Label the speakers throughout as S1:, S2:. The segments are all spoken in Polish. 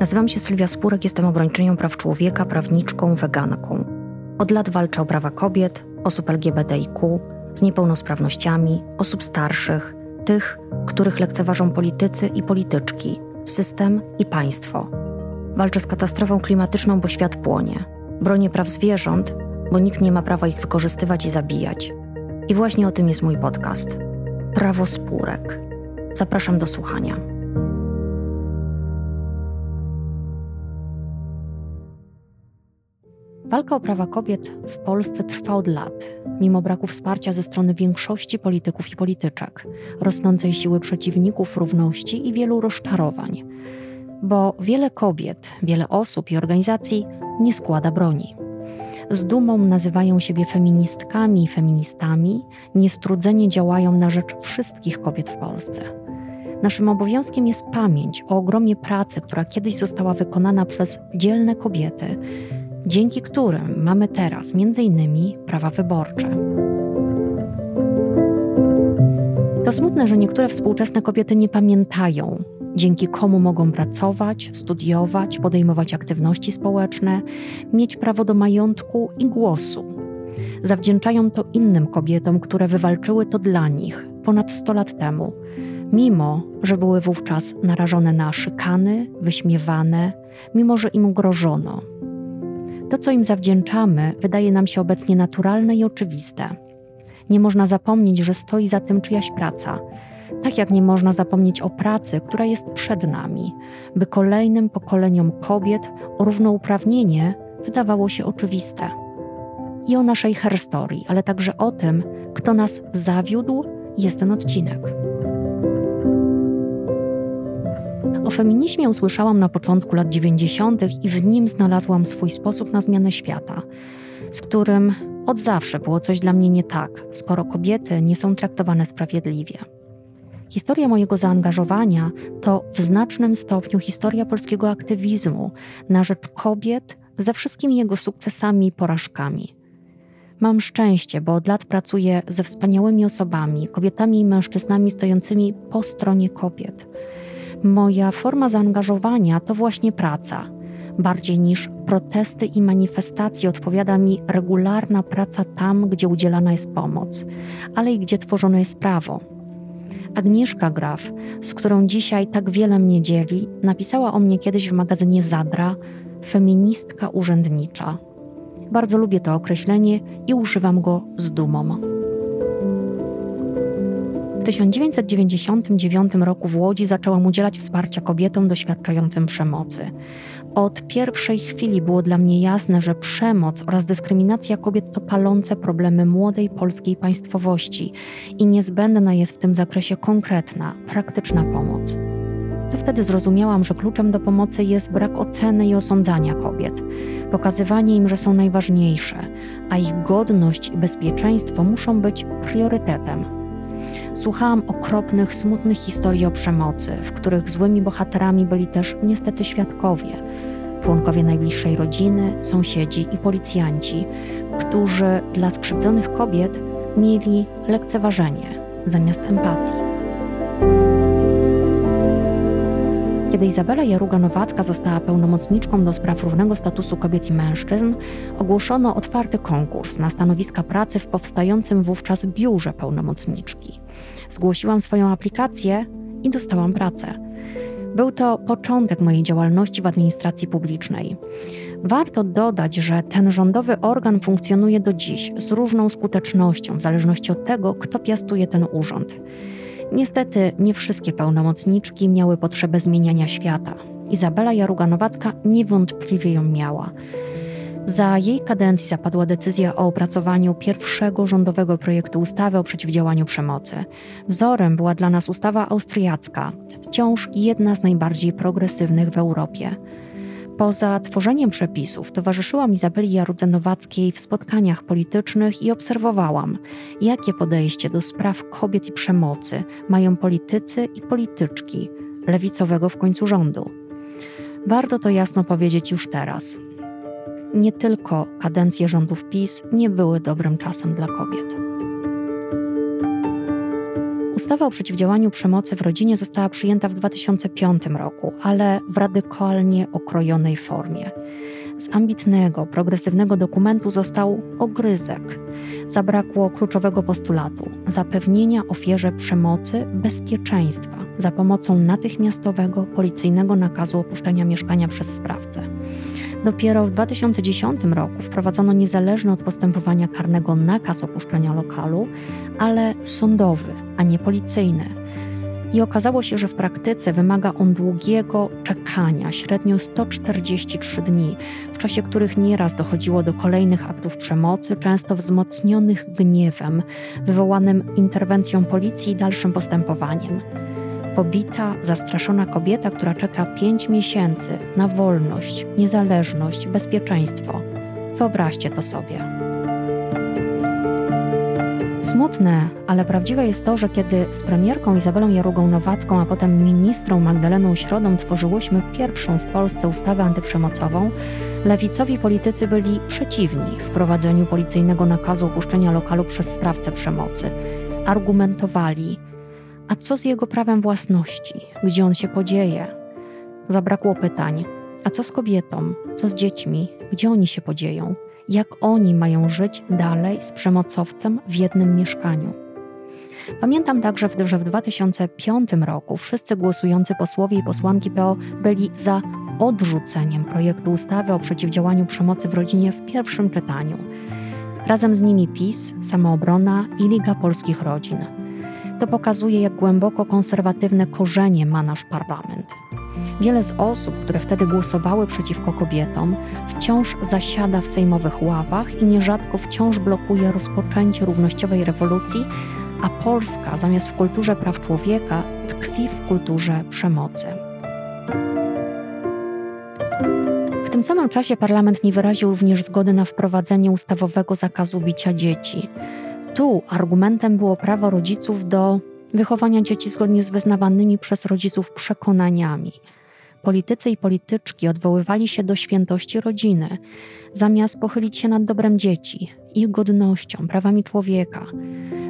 S1: Nazywam się Sylwia Spurek, jestem obrończynią praw człowieka, prawniczką, weganką. Od lat walczę o prawa kobiet, osób LGBTIQ, z niepełnosprawnościami, osób starszych, tych, których lekceważą politycy i polityczki, system i państwo. Walczę z katastrofą klimatyczną, bo świat płonie. Bronię praw zwierząt, bo nikt nie ma prawa ich wykorzystywać i zabijać. I właśnie o tym jest mój podcast. Prawo spórek. Zapraszam do słuchania. Walka o prawa kobiet w Polsce trwa od lat, mimo braku wsparcia ze strony większości polityków i polityczek, rosnącej siły przeciwników równości i wielu rozczarowań. Bo wiele kobiet, wiele osób i organizacji nie składa broni. Z dumą nazywają siebie feministkami i feministami, niestrudzenie działają na rzecz wszystkich kobiet w Polsce. Naszym obowiązkiem jest pamięć o ogromie pracy, która kiedyś została wykonana przez dzielne kobiety, dzięki którym mamy teraz m.in. prawa wyborcze. To smutne, że niektóre współczesne kobiety nie pamiętają, dzięki komu mogą pracować, studiować, podejmować aktywności społeczne, mieć prawo do majątku i głosu. Zawdzięczają to innym kobietom, które wywalczyły to dla nich ponad 100 lat temu, mimo że były wówczas narażone na szykany, wyśmiewane, mimo że im grożono. To, co im zawdzięczamy, wydaje nam się obecnie naturalne i oczywiste. Nie można zapomnieć, że stoi za tym czyjaś praca, tak jak nie można zapomnieć o pracy, która jest przed nami, by kolejnym pokoleniom kobiet równouprawnienie wydawało się oczywiste. I o naszej herstorii, ale także o tym, kto nas zawiódł, jest ten odcinek. O feminizmie usłyszałam na początku lat 90. i w nim znalazłam swój sposób na zmianę świata, z którym od zawsze było coś dla mnie nie tak, skoro kobiety nie są traktowane sprawiedliwie. Historia mojego zaangażowania to w znacznym stopniu historia polskiego aktywizmu na rzecz kobiet ze wszystkimi jego sukcesami i porażkami. Mam szczęście, bo od lat pracuję ze wspaniałymi osobami, kobietami i mężczyznami stojącymi po stronie kobiet Moja forma zaangażowania to właśnie praca. Bardziej niż protesty i manifestacje odpowiada mi regularna praca tam, gdzie udzielana jest pomoc, ale i gdzie tworzone jest prawo. Agnieszka Graf, z którą dzisiaj tak wiele mnie dzieli, napisała o mnie kiedyś w magazynie Zadra feministka urzędnicza. Bardzo lubię to określenie i używam go z dumą. W 1999 roku w Łodzi zaczęłam udzielać wsparcia kobietom doświadczającym przemocy. Od pierwszej chwili było dla mnie jasne, że przemoc oraz dyskryminacja kobiet to palące problemy młodej polskiej państwowości i niezbędna jest w tym zakresie konkretna, praktyczna pomoc. To wtedy zrozumiałam, że kluczem do pomocy jest brak oceny i osądzania kobiet, pokazywanie im, że są najważniejsze, a ich godność i bezpieczeństwo muszą być priorytetem Słuchałam okropnych, smutnych historii o przemocy, w których złymi bohaterami byli też niestety świadkowie, członkowie najbliższej rodziny, sąsiedzi i policjanci, którzy dla skrzywdzonych kobiet mieli lekceważenie zamiast empatii. Kiedy Izabela Jaruga-Nowacka została pełnomocniczką do spraw równego statusu kobiet i mężczyzn, ogłoszono otwarty konkurs na stanowiska pracy w powstającym wówczas biurze pełnomocniczki. Zgłosiłam swoją aplikację i dostałam pracę. Był to początek mojej działalności w administracji publicznej. Warto dodać, że ten rządowy organ funkcjonuje do dziś z różną skutecznością, w zależności od tego, kto piastuje ten urząd. Niestety nie wszystkie pełnomocniczki miały potrzebę zmieniania świata. Izabela Jaruga-Nowacka niewątpliwie ją miała. Za jej kadencji zapadła decyzja o opracowaniu pierwszego rządowego projektu ustawy o przeciwdziałaniu przemocy. Wzorem była dla nas ustawa austriacka, wciąż jedna z najbardziej progresywnych w Europie. Poza tworzeniem przepisów towarzyszyłam Izabeli Jarudze-Nowackiej w spotkaniach politycznych i obserwowałam, jakie podejście do spraw kobiet i przemocy mają politycy i polityczki lewicowego w końcu rządu. Warto to jasno powiedzieć już teraz. Nie tylko kadencje rządów PiS nie były dobrym czasem dla kobiet. Ustawa o przeciwdziałaniu przemocy w rodzinie została przyjęta w 2005 roku, ale w radykalnie okrojonej formie. Z ambitnego, progresywnego dokumentu został ogryzek. Zabrakło kluczowego postulatu zapewnienia ofierze przemocy bezpieczeństwa za pomocą natychmiastowego policyjnego nakazu opuszczenia mieszkania przez sprawcę. Dopiero w 2010 roku wprowadzono niezależny od postępowania karnego nakaz opuszczenia lokalu, ale sądowy, a nie policyjny. I okazało się, że w praktyce wymaga on długiego czekania, średnio 143 dni, w czasie których nieraz dochodziło do kolejnych aktów przemocy, często wzmocnionych gniewem, wywołanym interwencją policji i dalszym postępowaniem pobita, zastraszona kobieta, która czeka pięć miesięcy na wolność, niezależność, bezpieczeństwo. Wyobraźcie to sobie. Smutne, ale prawdziwe jest to, że kiedy z premierką Izabelą Jarugą-Nowacką, a potem ministrą Magdaleną Środą tworzyłyśmy pierwszą w Polsce ustawę antyprzemocową, lewicowi politycy byli przeciwni wprowadzeniu policyjnego nakazu opuszczenia lokalu przez sprawcę przemocy. Argumentowali, a co z jego prawem własności? Gdzie on się podzieje? Zabrakło pytań. A co z kobietą? Co z dziećmi? Gdzie oni się podzieją? Jak oni mają żyć dalej z przemocowcem w jednym mieszkaniu? Pamiętam także, że w 2005 roku wszyscy głosujący posłowie i posłanki PO byli za odrzuceniem projektu ustawy o przeciwdziałaniu przemocy w rodzinie w pierwszym czytaniu. Razem z nimi PiS, Samoobrona i Liga Polskich Rodzin. To pokazuje, jak głęboko konserwatywne korzenie ma nasz parlament. Wiele z osób, które wtedy głosowały przeciwko kobietom, wciąż zasiada w sejmowych ławach i nierzadko wciąż blokuje rozpoczęcie równościowej rewolucji, a Polska zamiast w kulturze praw człowieka tkwi w kulturze przemocy. W tym samym czasie parlament nie wyraził również zgody na wprowadzenie ustawowego zakazu bicia dzieci tu argumentem było prawo rodziców do wychowania dzieci zgodnie z wyznawanymi przez rodziców przekonaniami. Politycy i polityczki odwoływali się do świętości rodziny, zamiast pochylić się nad dobrem dzieci, ich godnością, prawami człowieka.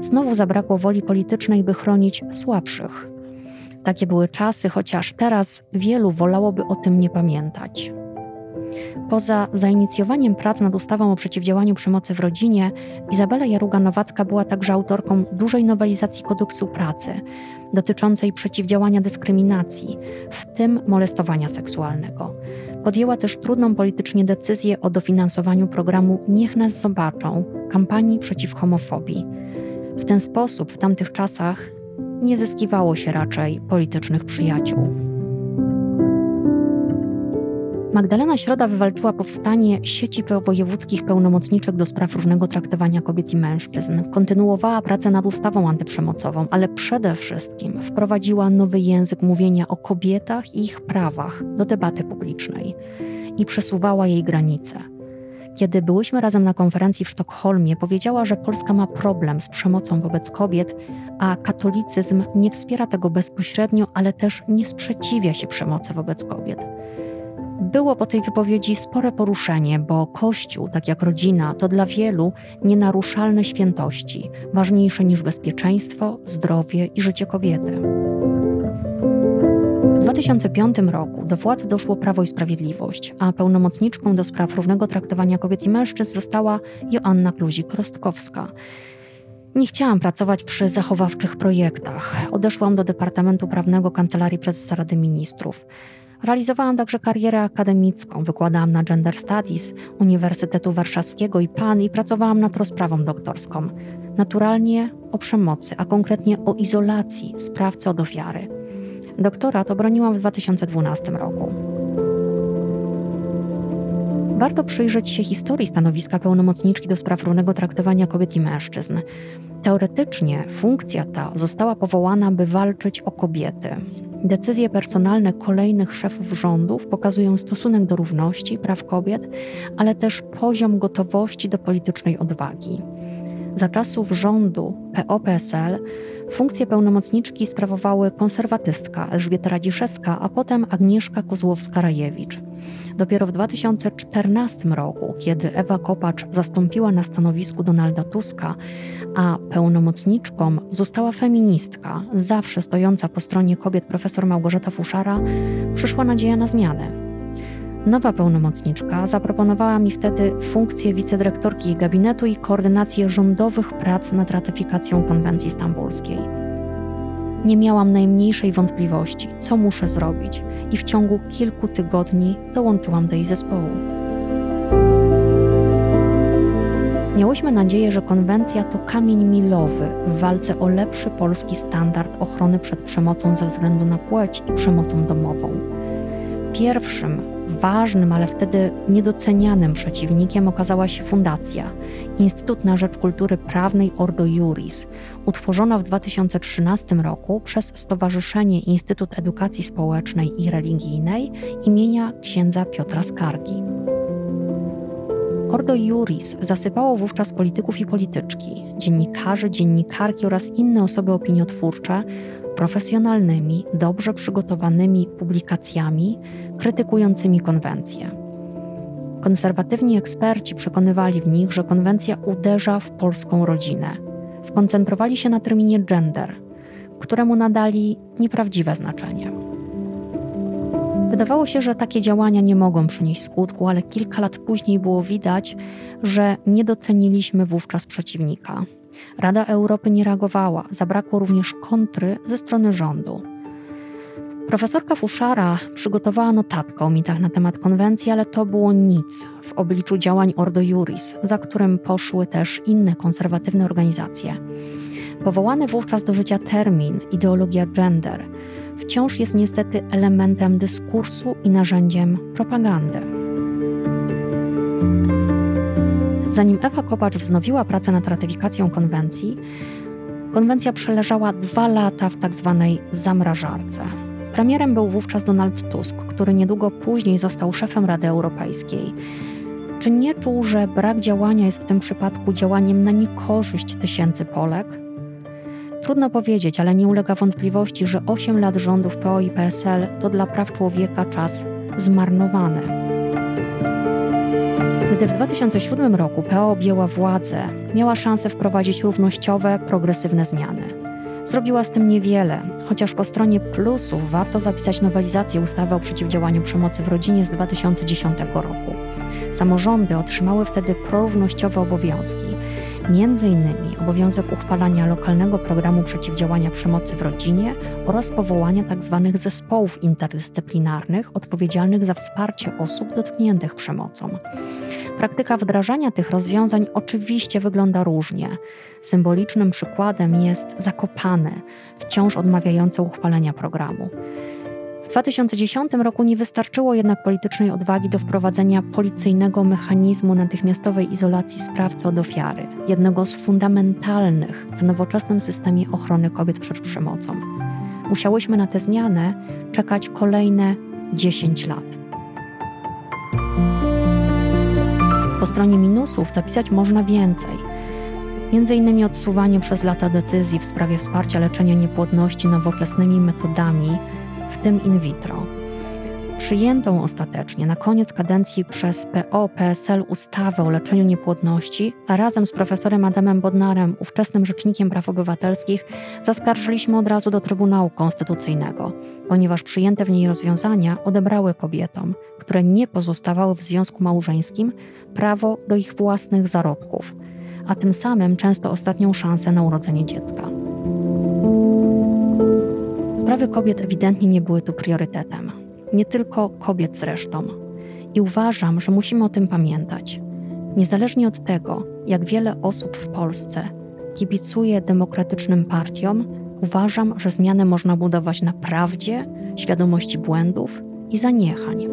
S1: Znowu zabrakło woli politycznej, by chronić słabszych. Takie były czasy, chociaż teraz wielu wolałoby o tym nie pamiętać. Poza zainicjowaniem prac nad ustawą o przeciwdziałaniu przemocy w rodzinie, Izabela Jaruga-Nowacka była także autorką dużej nowelizacji kodeksu pracy dotyczącej przeciwdziałania dyskryminacji, w tym molestowania seksualnego. Podjęła też trudną politycznie decyzję o dofinansowaniu programu Niech nas zobaczą kampanii przeciw homofobii. W ten sposób w tamtych czasach nie zyskiwało się raczej politycznych przyjaciół. Magdalena Środa wywalczyła powstanie sieci wojewódzkich pełnomocniczek do spraw równego traktowania kobiet i mężczyzn, kontynuowała pracę nad ustawą antyprzemocową, ale przede wszystkim wprowadziła nowy język mówienia o kobietach i ich prawach do debaty publicznej i przesuwała jej granice. Kiedy byłyśmy razem na konferencji w Sztokholmie, powiedziała, że Polska ma problem z przemocą wobec kobiet, a katolicyzm nie wspiera tego bezpośrednio, ale też nie sprzeciwia się przemocy wobec kobiet. Było po tej wypowiedzi spore poruszenie, bo Kościół, tak jak rodzina, to dla wielu nienaruszalne świętości, ważniejsze niż bezpieczeństwo, zdrowie i życie kobiety. W 2005 roku do władzy doszło Prawo i Sprawiedliwość, a pełnomocniczką do spraw równego traktowania kobiet i mężczyzn została Joanna Kluzik-Rostkowska. Nie chciałam pracować przy zachowawczych projektach. Odeszłam do Departamentu Prawnego Kancelarii Prezesa Rady Ministrów. Realizowałam także karierę akademicką, wykładałam na Gender Studies Uniwersytetu Warszawskiego i PAN i pracowałam nad rozprawą doktorską. Naturalnie o przemocy, a konkretnie o izolacji sprawcy od ofiary. Doktorat obroniłam w 2012 roku. Warto przyjrzeć się historii stanowiska pełnomocniczki do spraw równego traktowania kobiet i mężczyzn. Teoretycznie funkcja ta została powołana, by walczyć o kobiety, Decyzje personalne kolejnych szefów rządów pokazują stosunek do równości praw kobiet, ale też poziom gotowości do politycznej odwagi. Za czasów rządu PO-PSL funkcję pełnomocniczki sprawowały konserwatystka Elżbieta Radziszewska, a potem Agnieszka Kozłowska-Rajewicz. Dopiero w 2014 roku, kiedy Ewa Kopacz zastąpiła na stanowisku Donalda Tuska, a pełnomocniczką została feministka, zawsze stojąca po stronie kobiet profesor Małgorzata Fuszara, przyszła nadzieja na zmianę. Nowa pełnomocniczka zaproponowała mi wtedy funkcję wicedyrektorki gabinetu i koordynację rządowych prac nad ratyfikacją konwencji stambulskiej. Nie miałam najmniejszej wątpliwości, co muszę zrobić, i w ciągu kilku tygodni dołączyłam do jej zespołu. Miałyśmy nadzieję, że konwencja to kamień milowy w walce o lepszy polski standard ochrony przed przemocą ze względu na płeć i przemocą domową. Pierwszym Ważnym, ale wtedy niedocenianym przeciwnikiem okazała się fundacja Instytut na Rzecz Kultury Prawnej Ordo Juris, utworzona w 2013 roku przez Stowarzyszenie Instytut Edukacji Społecznej i Religijnej imienia księdza Piotra Skargi. Ordo Juris zasypało wówczas polityków i polityczki, dziennikarzy, dziennikarki oraz inne osoby opiniotwórcze profesjonalnymi, dobrze przygotowanymi publikacjami krytykującymi konwencję. Konserwatywni eksperci przekonywali w nich, że konwencja uderza w polską rodzinę. Skoncentrowali się na terminie gender, któremu nadali nieprawdziwe znaczenie. Wydawało się, że takie działania nie mogą przynieść skutku, ale kilka lat później było widać, że nie doceniliśmy wówczas przeciwnika. Rada Europy nie reagowała, zabrakło również kontry ze strony rządu. Profesorka Fuszara przygotowała notatkę o mitach na temat konwencji, ale to było nic w obliczu działań Ordo Juris, za którym poszły też inne konserwatywne organizacje. Powołany wówczas do życia termin ideologia gender wciąż jest niestety elementem dyskursu i narzędziem propagandy. Zanim Ewa Kopacz wznowiła pracę nad ratyfikacją konwencji, konwencja przeleżała dwa lata w. Tak zamrażarce. Premierem był wówczas Donald Tusk, który niedługo później został szefem Rady Europejskiej. Czy nie czuł, że brak działania jest w tym przypadku działaniem na niekorzyść tysięcy Polek? Trudno powiedzieć, ale nie ulega wątpliwości, że 8 lat rządów PO i PSL to dla praw człowieka czas zmarnowany. Gdy w 2007 roku PO objęła władzę, miała szansę wprowadzić równościowe, progresywne zmiany. Zrobiła z tym niewiele, chociaż po stronie plusów warto zapisać nowelizację ustawy o przeciwdziałaniu przemocy w rodzinie z 2010 roku. Samorządy otrzymały wtedy prorównościowe obowiązki, m.in. obowiązek uchwalania lokalnego programu przeciwdziałania przemocy w rodzinie oraz powołania tzw. Tak zespołów interdyscyplinarnych odpowiedzialnych za wsparcie osób dotkniętych przemocą. Praktyka wdrażania tych rozwiązań oczywiście wygląda różnie. Symbolicznym przykładem jest Zakopane, wciąż odmawiające uchwalenia programu. W 2010 roku nie wystarczyło jednak politycznej odwagi do wprowadzenia policyjnego mechanizmu natychmiastowej izolacji sprawcy od ofiary, jednego z fundamentalnych w nowoczesnym systemie ochrony kobiet przed przemocą. Musiałyśmy na tę zmianę czekać kolejne 10 lat. Po stronie minusów zapisać można więcej. Między innymi odsuwanie przez lata decyzji w sprawie wsparcia leczenia niepłodności nowoczesnymi metodami, w tym in vitro. Przyjętą ostatecznie na koniec kadencji przez PO-PSL ustawę o leczeniu niepłodności, razem z profesorem Adamem Bodnarem, ówczesnym rzecznikiem praw obywatelskich, zaskarżyliśmy od razu do Trybunału Konstytucyjnego, ponieważ przyjęte w niej rozwiązania odebrały kobietom, które nie pozostawały w związku małżeńskim, prawo do ich własnych zarodków, a tym samym często ostatnią szansę na urodzenie dziecka. Sprawy kobiet ewidentnie nie były tu priorytetem. Nie tylko kobiet zresztą. I uważam, że musimy o tym pamiętać. Niezależnie od tego, jak wiele osób w Polsce kibicuje demokratycznym partiom, uważam, że zmianę można budować na prawdzie, świadomości błędów i zaniechań.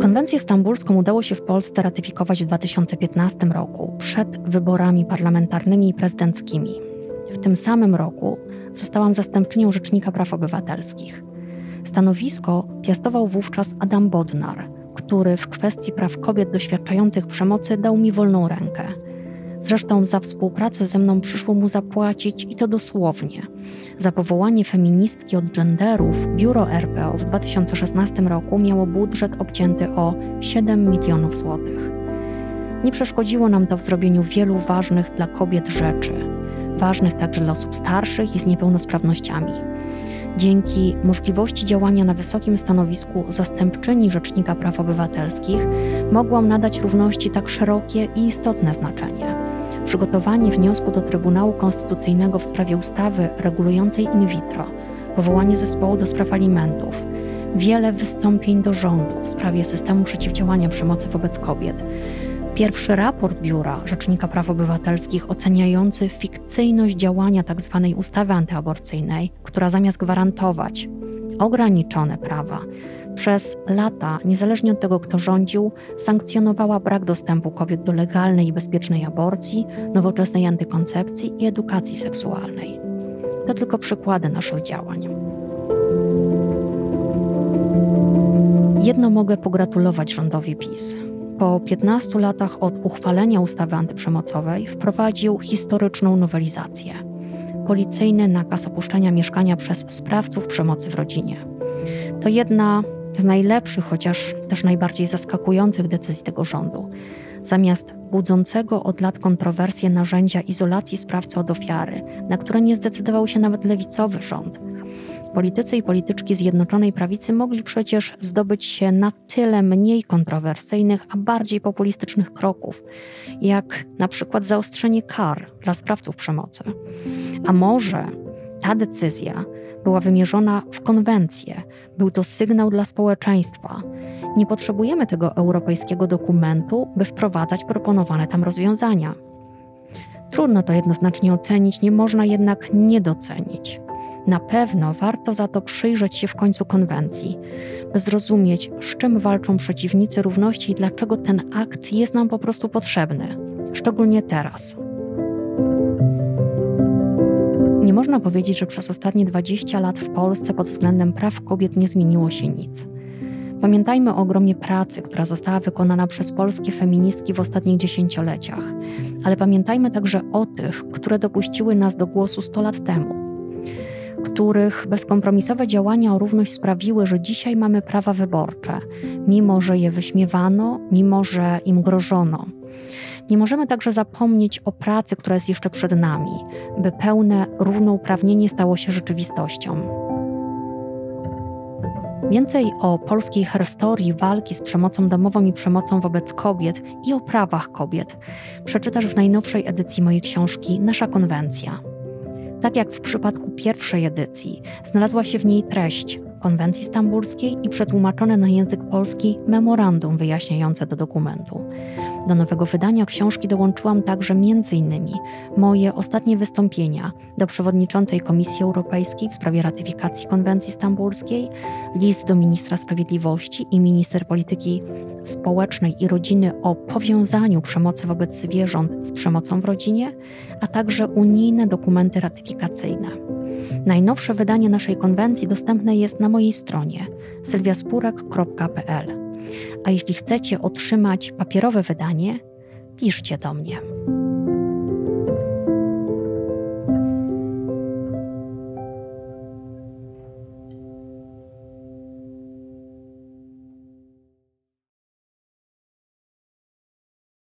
S1: Konwencję stambulską udało się w Polsce ratyfikować w 2015 roku, przed wyborami parlamentarnymi i prezydenckimi. W tym samym roku zostałam zastępczynią Rzecznika Praw Obywatelskich. Stanowisko piastował wówczas Adam Bodnar, który w kwestii praw kobiet doświadczających przemocy dał mi wolną rękę. Zresztą za współpracę ze mną przyszło mu zapłacić i to dosłownie. Za powołanie feministki od genderów biuro RPO w 2016 roku miało budżet obcięty o 7 milionów złotych. Nie przeszkodziło nam to w zrobieniu wielu ważnych dla kobiet rzeczy, ważnych także dla osób starszych i z niepełnosprawnościami. Dzięki możliwości działania na wysokim stanowisku zastępczyni Rzecznika Praw Obywatelskich mogłam nadać równości tak szerokie i istotne znaczenie. Przygotowanie wniosku do Trybunału Konstytucyjnego w sprawie ustawy regulującej in vitro, powołanie zespołu do spraw alimentów, wiele wystąpień do rządu w sprawie systemu przeciwdziałania przemocy wobec kobiet Pierwszy raport Biura Rzecznika Praw Obywatelskich oceniający fikcyjność działania tzw. Tak ustawy antyaborcyjnej, która zamiast gwarantować ograniczone prawa, przez lata, niezależnie od tego, kto rządził, sankcjonowała brak dostępu kobiet do legalnej i bezpiecznej aborcji, nowoczesnej antykoncepcji i edukacji seksualnej. To tylko przykłady naszych działań. Jedno mogę pogratulować rządowi PiS po 15 latach od uchwalenia ustawy antyprzemocowej wprowadził historyczną nowelizację. Policyjny nakaz opuszczenia mieszkania przez sprawców przemocy w rodzinie. To jedna z najlepszych, chociaż też najbardziej zaskakujących decyzji tego rządu. Zamiast budzącego od lat kontrowersje narzędzia izolacji sprawcy od ofiary, na które nie zdecydował się nawet lewicowy rząd, Politycy i polityczki Zjednoczonej Prawicy mogli przecież zdobyć się na tyle mniej kontrowersyjnych, a bardziej populistycznych kroków, jak na przykład zaostrzenie kar dla sprawców przemocy. A może ta decyzja była wymierzona w konwencję, był to sygnał dla społeczeństwa. Nie potrzebujemy tego europejskiego dokumentu, by wprowadzać proponowane tam rozwiązania. Trudno to jednoznacznie ocenić, nie można jednak nie docenić. Na pewno warto za to przyjrzeć się w końcu konwencji, by zrozumieć, z czym walczą przeciwnicy równości i dlaczego ten akt jest nam po prostu potrzebny, szczególnie teraz. Nie można powiedzieć, że przez ostatnie 20 lat w Polsce pod względem praw kobiet nie zmieniło się nic. Pamiętajmy o ogromie pracy, która została wykonana przez polskie feministki w ostatnich dziesięcioleciach, ale pamiętajmy także o tych, które dopuściły nas do głosu 100 lat temu których bezkompromisowe działania o równość sprawiły, że dzisiaj mamy prawa wyborcze, mimo że je wyśmiewano, mimo że im grożono. Nie możemy także zapomnieć o pracy, która jest jeszcze przed nami, by pełne równouprawnienie stało się rzeczywistością. Więcej o polskiej historii walki z przemocą domową i przemocą wobec kobiet i o prawach kobiet przeczytasz w najnowszej edycji mojej książki Nasza konwencja. Tak jak w przypadku pierwszej edycji, znalazła się w niej treść konwencji stambulskiej i przetłumaczone na język polski memorandum wyjaśniające do dokumentu. Do nowego wydania książki dołączyłam także m.in. moje ostatnie wystąpienia do przewodniczącej Komisji Europejskiej w sprawie ratyfikacji konwencji stambulskiej, list do ministra sprawiedliwości i minister polityki społecznej i rodziny o powiązaniu przemocy wobec zwierząt z przemocą w rodzinie, a także unijne dokumenty ratyfikacyjne. Najnowsze wydanie naszej konwencji dostępne jest na mojej stronie sylwiaspurek.pl. A jeśli chcecie otrzymać papierowe wydanie, piszcie do mnie.